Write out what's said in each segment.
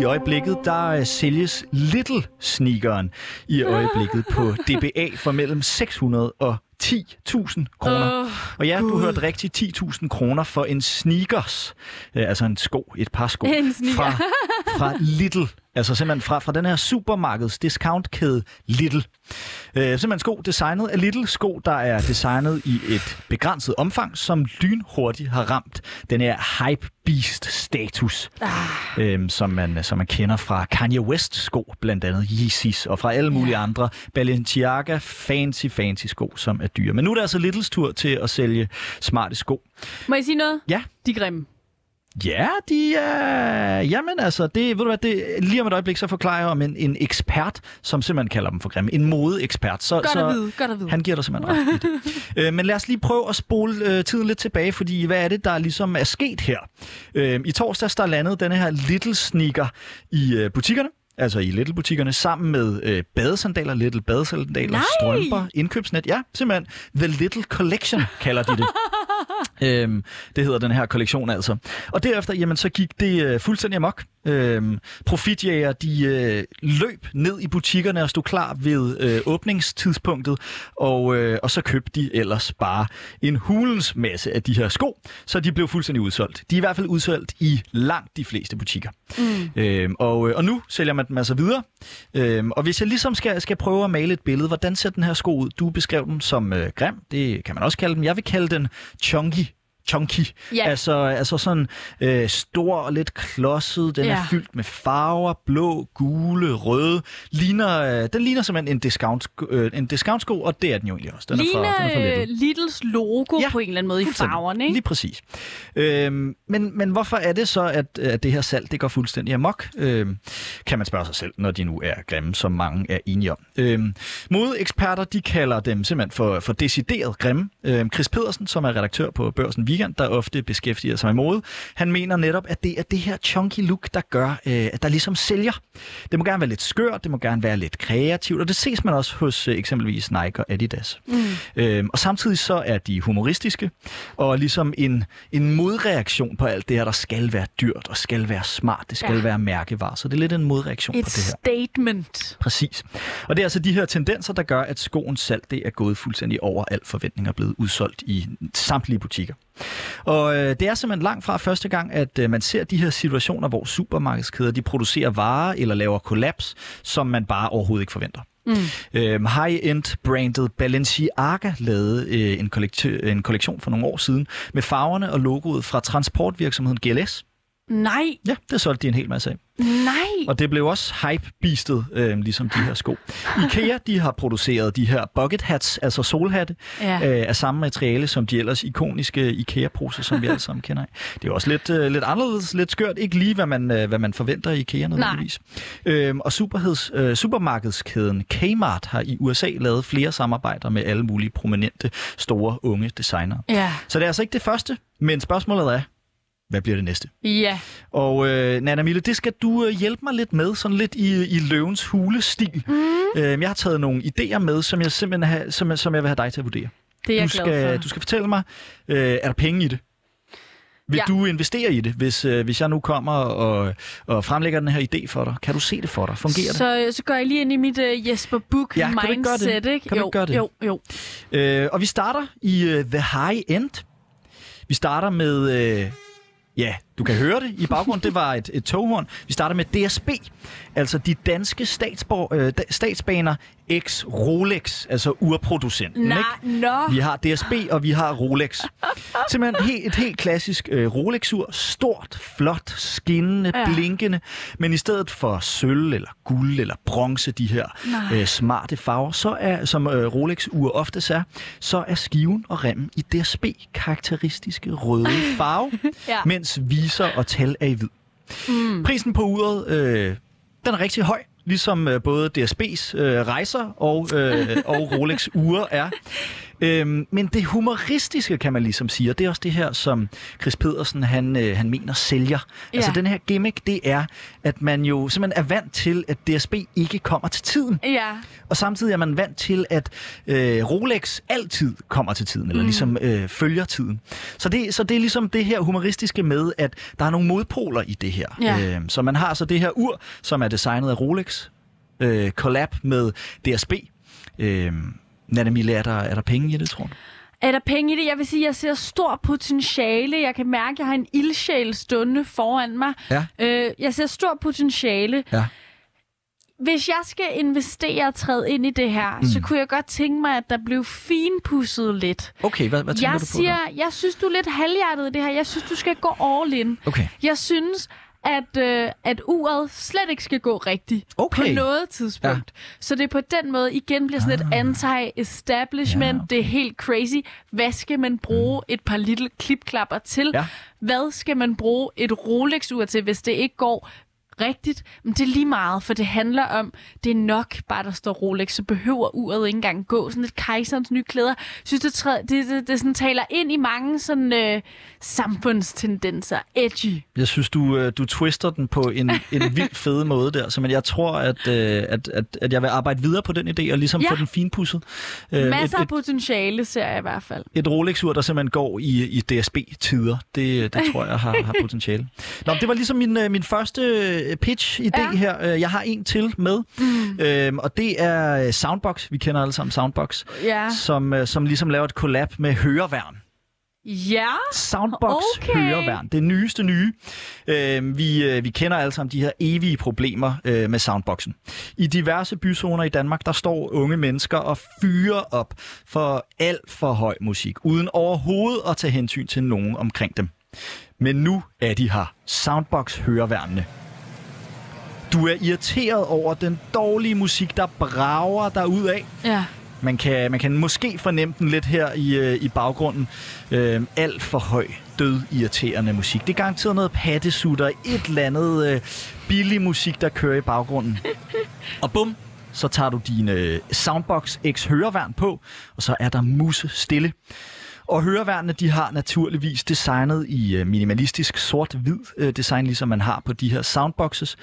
I øjeblikket, der øh, sælges Little Sneakeren i øjeblikket på DBA for mellem 600 og 10.000 kroner. Åh, og ja, du Gud. hørte rigtigt 10.000 kroner for en sneakers. Øh, altså en sko, et par sko. Fra, fra Little. Altså simpelthen fra, fra den her supermarkeds discountkæde Little. Øh, simpelthen sko designet af Little. Sko, der er designet i et begrænset omfang, som lynhurtigt har ramt den her hype beast status, Ah. øh, som, man, som man kender fra Kanye West sko, blandt andet Yeezys, og fra alle mulige Ja. andre Balenciaga fancy, fancy sko, som er dyre. Men nu er det altså Littles tur til at sælge smarte sko. Må jeg sige noget? Ja. De er grimme. Ja, de er... Jamen altså, det, ved du hvad, det, lige om et øjeblik, så forklarer jeg om en, en ekspert, som simpelthen kalder dem for grimme. En modeekspert. Så, Godt så at vide, godt at vide. han giver dig simpelthen ret i det. øh, men lad os lige prøve at spole øh, tiden lidt tilbage, fordi hvad er det, der ligesom er sket her? Øh, I torsdags, der landede denne her Little Sneaker i øh, butikkerne. Altså i Little-butikkerne, sammen med øh, badesandaler, Little badesandaler, Nej! strømper, indkøbsnet. Ja, simpelthen. The Little Collection kalder de det. Øhm, det hedder den her kollektion altså. Og derefter, jamen, så gik det øh, fuldstændig amok. Øhm, profitjæger, de øh, løb ned i butikkerne og stod klar ved øh, åbningstidspunktet, og, øh, og så købte de ellers bare en hulens masse af de her sko, så de blev fuldstændig udsolgt. De er i hvert fald udsolgt i langt de fleste butikker. Mm. Øhm, og, øh, og nu sælger man dem altså videre. Øhm, og hvis jeg ligesom skal, skal prøve at male et billede, hvordan ser den her sko ud? Du beskrev den som øh, grim, det kan man også kalde den. Jeg vil kalde den chunky. Chunky. Ja. Altså, altså sådan øh, stor og lidt klodset. Den ja. Er fyldt med farver, blå, gule, røde. Ligner, øh, den ligner simpelthen en discount, øh, en discount-sko, og det er den jo egentlig også. Den er fra, den er fra Ligner øh, Littles logo Ja, på en eller anden måde i farverne, ikke? Lige præcis. Øhm, men, men hvorfor er det så, at, at det her salg det går fuldstændig amok? Øhm, kan man spørge sig selv, når de nu er grimme, som mange er enige om. Øhm, modeeksperter, de kalder dem simpelthen for, for decideret grimme. Øhm, Chris Pedersen, som er redaktør på Børsen Weekend, der ofte beskæftiger sig med mode, han mener netop, at det er det her chunky look, der gør, øh, at der ligesom sælger. Det må gerne være lidt skørt, det må gerne være lidt kreativt, og det ses man også hos øh, eksempelvis Nike og Adidas. Mm. Øhm, og samtidig så er de humoristiske, og ligesom en, en modreaktion på alt det her, der skal være dyrt og skal være smart, det skal. Ja. være mærkevarer. Så det er lidt en modreaktion Et på det her. statement. Præcis. Og det er altså de her tendenser, der gør, at skoens salg det er gået fuldstændig over al forventning og blevet udsolgt i samtlige butikker. Og øh, det er simpelthen langt fra første gang, at øh, man ser de her situationer, hvor supermarkedskæder de producerer varer eller laver kollaps, som man bare overhovedet ikke forventer. Mm. Øhm, high-end brandet Balenciaga lavede øh, en, kollekti- en kollektion for nogle år siden med farverne og logoet fra transportvirksomheden GLS. Nej, Ja, det solgte de en hel masse af. nej. Og det blev også hype-beastet, øh, ligesom de her sko. IKEA, de har produceret de her bucket hats, altså solhatte, Ja. øh, af samme materiale som de ellers ikoniske IKEA-poser, som vi alle sammen kender. Det er også lidt, øh, lidt anderledes, lidt skørt. Ikke lige, hvad man, øh, hvad man forventer i IKEA nødvendigvis. Øhm, og superheds, øh, supermarkedskæden Kmart har i USA lavet flere samarbejder med alle mulige prominente, store, unge designere. Ja. Så det er altså ikke det første, men spørgsmålet er, hvad bliver det næste? Ja. Og øh, Nana Mille, det skal du øh, hjælpe mig lidt med, sådan lidt i, i løvens hule-stil. Mm. Øh, jeg har taget nogle idéer med, som jeg simpelthen har, som, jeg- som jeg vil have dig til at vurdere. Det er jeg du, glad skal, for. du skal fortælle mig, øh, er der penge i det? Vil Ja. du investere i det, hvis, øh, hvis jeg nu kommer og, og fremlægger den her idé for dig? Kan du se det for dig? Fungerer det? Så, så går jeg lige ind i mit uh, Jesper Book Ja, kan du ikke gøre det? mindset, ikke? Kan du jo, ikke gøre det? Jo, jo. Øh, og vi starter i øh, The High End. Vi starter med... Øh, ja, du kan høre det i baggrunden. Det var et, et toghorn. Vi starter med DSB. Altså de danske statsborg, øh, statsbaner X Rolex, altså urproducenten. Nej, nå. Vi har DSB, og vi har Rolex. Simpelthen helt, et helt klassisk øh, Rolex-ur. Stort, flot, skinnende, Ja. blinkende. Men i stedet for sølv eller guld eller bronze, de her Nej. øh, smarte farver, så er, som øh, Rolex-ur oftest er, så er skiven og remmen i DSB karakteristiske røde farve, Ja. mens viser og tal er i hvid. Mm. Prisen på uret, øh, den er rigtig høj, ligesom øh, både DSB's øh, rejser og, øh, og Rolex ure er. Øhm, men det humoristiske, kan man ligesom sige, og det er også det her, som Chris Pedersen, han, øh, han mener sælger. Ja. Altså den her gimmick, det er, at man jo simpelthen er vant til, at DSB ikke kommer til tiden. Ja. Og samtidig er man vant til, at øh, Rolex altid kommer til tiden, eller Mm. ligesom øh, følger tiden. Så det, så det er ligesom det her humoristiske med, at der er nogle modpoler i det her. Ja. Øh, så man har så det her ur, som er designet af Rolex, øh, collab med DSB. Øh, Nana er der, er der penge i det, tror du? Er der penge i det? Jeg vil sige, at jeg ser stor potentiale. Jeg kan mærke, at jeg har en ildsjæl stående foran mig. Ja. Øh, jeg ser stor potentiale. Ja. Hvis jeg skal investere og træde ind i det her, mm. så kunne jeg godt tænke mig, at der blev finpudset lidt. Okay, hvad, hvad tænker Jeg du på? siger, jeg synes, du er lidt halvhjertet i det her. Jeg synes, du skal gå all in. Okay. Jeg synes, at, øh, at uret slet ikke skal gå rigtigt Okay. på noget tidspunkt. Ja. Så det på den måde igen bliver sådan ah. et anti-establishment. Ja, Det er helt crazy. Hvad skal man bruge mm. et par lille klipklapper til? Ja. Hvad skal man bruge et Rolex-ur til, hvis det ikke går rigtigt? Men det er lige meget, for det handler om, det er nok bare, der står Rolex, så behøver uret ikke engang gå. Sådan lidt kejserens nye klæder. Jeg synes, det, træ, det, det, det sådan taler ind i mange sådan, øh, samfundstendenser. Edgy. Jeg synes, du, øh, du twister den på en, en vild fed måde der, så men jeg tror, at, øh, at, at, at jeg vil arbejde videre på den idé og ligesom Ja. få den finpudset. Øh, Masser et, af potentiale, ser jeg i hvert fald. et Rolex-ur, der simpelthen går i, i DSB-tider, det, det tror jeg har, har potentiale. Nå, det var ligesom min, øh, min første øh, pitch-idé Ja. her. Øh, Jeg har en til med, mm. øhm, og det er Soundbox. Vi kender alle sammen Soundbox, Ja. som, øh, som ligesom laver et collab med Høreværn. Ja. Soundbox Okay. høreværn. Det nyeste nye. Øh, vi, øh, vi kender alle sammen de her evige problemer øh, med soundboxen. I diverse byzoner i Danmark, der står unge mennesker og fyrer op for alt for høj musik, uden overhovedet at tage hensyn til nogen omkring dem. Men nu er de her. Soundbox høreværnene. Du er irriteret over den dårlige musik, der brager dig ud af. Ja. Man kan, man kan måske fornemme den lidt her i, øh, i baggrunden. Øh, alt for høj, død, irriterende musik. Det er garanteret noget pattesutter, et eller andet øh, billig musik, der kører i baggrunden. Og bum, så tager du din øh, Soundbox X høreværn på, og så er der musse stille. Og høreværnene, de har naturligvis designet i øh, minimalistisk sort-hvid øh, design, ligesom man har på de her soundboxes.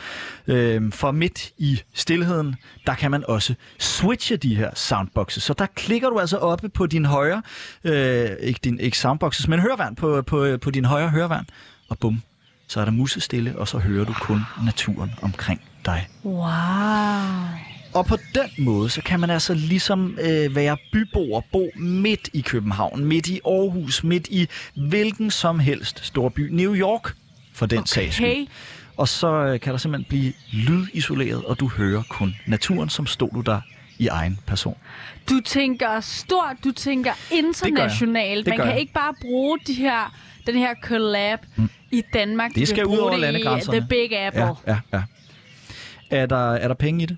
Øhm, for midt i stillheden, der kan man også switche de her soundboxes. Så der klikker du altså oppe på din højre, øh, ikke, din, ikke soundboxes, men høreværn på, på, på din højre høreværn. Og bum, så er der musestille, og så hører du kun naturen omkring dig. Wow. Og på den måde, så kan man altså ligesom øh, være byboer, bo midt i København, midt i Aarhus, midt i hvilken som helst storby. New York, for den sags skyld. Okay. Og så øh, kan der simpelthen blive lydisoleret, og du hører kun naturen, som stod du der i egen person. Du tænker stort, du tænker internationalt. Man kan jeg. ikke bare bruge de her, den her collab mm. i Danmark. Det skal ud over det i, landegrænserne. The Big Apple. Ja, ja, ja. Er der, er der penge i det?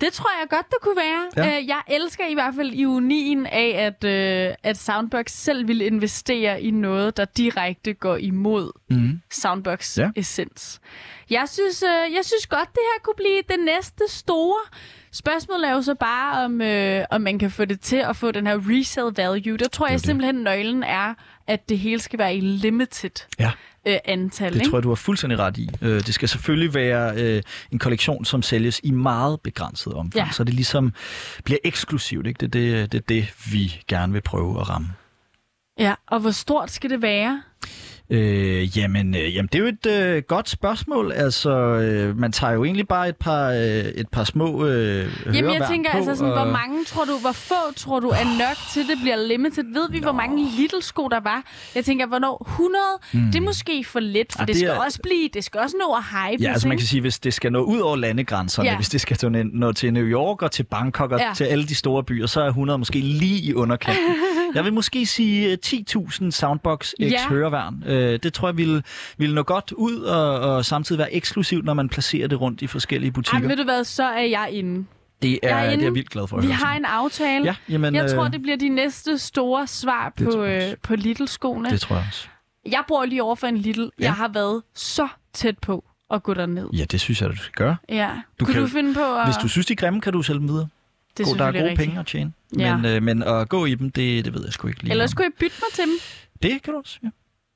Det tror jeg godt, det kunne være. Ja. Ja. Jeg elsker i hvert fald ironien af, at, øh, at Soundbox selv vil investere i noget, der direkte går imod Mm. Soundbox Ja. essens. Jeg synes, øh, jeg synes godt, det her kunne blive det næste store. Spørgsmålet er jo så bare, om, øh, om man kan få det til at få den her resale value. Der tror jeg simpelthen, nøglen er, at det hele skal være i limited Ja. Øh, antal. Det ikke? tror jeg, du har fuldstændig ret i. Øh, det skal selvfølgelig være øh, en kollektion, som sælges i meget begrænset omfang, Ja. så det ligesom bliver eksklusivt. Ikke? Det, er det, det er det, vi gerne vil prøve at ramme. Ja, og hvor stort skal det være? Øh, jamen, øh, jamen, det er jo et øh, godt spørgsmål. Altså, øh, man tager jo egentlig bare et par, øh, et par små øh, Jamen, jeg tænker, på, altså sådan, og... hvor mange tror du, hvor få tror du er nok til, det bliver limited? Ved vi, hvor mange little sko der var? Jeg tænker, hvornår 100? Mm. Det er måske for lidt, for Ah, ah, det, det skal er- også blive, det skal også nå at hype. Ja, altså man kan sige, hvis det skal nå ud over landegrænserne, ja. Ja. hvis det skal nå- nå til New York og til Bangkok og ja. Ja. til alle de store byer, så er 100 måske lige i underkanten. jeg vil måske sige øh, 10.000 Soundbox X Ja. høreværn. Øh, det tror jeg ville, ville nå godt ud og, og samtidig være eksklusivt, når man placerer det rundt i forskellige butikker. Ej, ved du hvad, så er jeg inde. det, er, jeg er det er inde. jeg vildt glad for Vi har Signe. en aftale. Ja, jamen, jeg øh, tror, det bliver de næste store svar på, øh, på Little-skoene. Det tror jeg også. Jeg bor lige over for en Little. Ja. Jeg har været så tæt på at gå derned. Ja, det synes jeg, du skal gøre. Ja. Du Kunne kan- du finde på at... Hvis du synes, de er grimme, kan du sælge dem videre. Det er god, der er gode rigtigt. penge at tjene. Ja. Men, øh, men at gå i dem, det, det ved jeg sgu ikke lige. Ellers om. skulle jeg bytte mig til dem. Det kan du også, ja.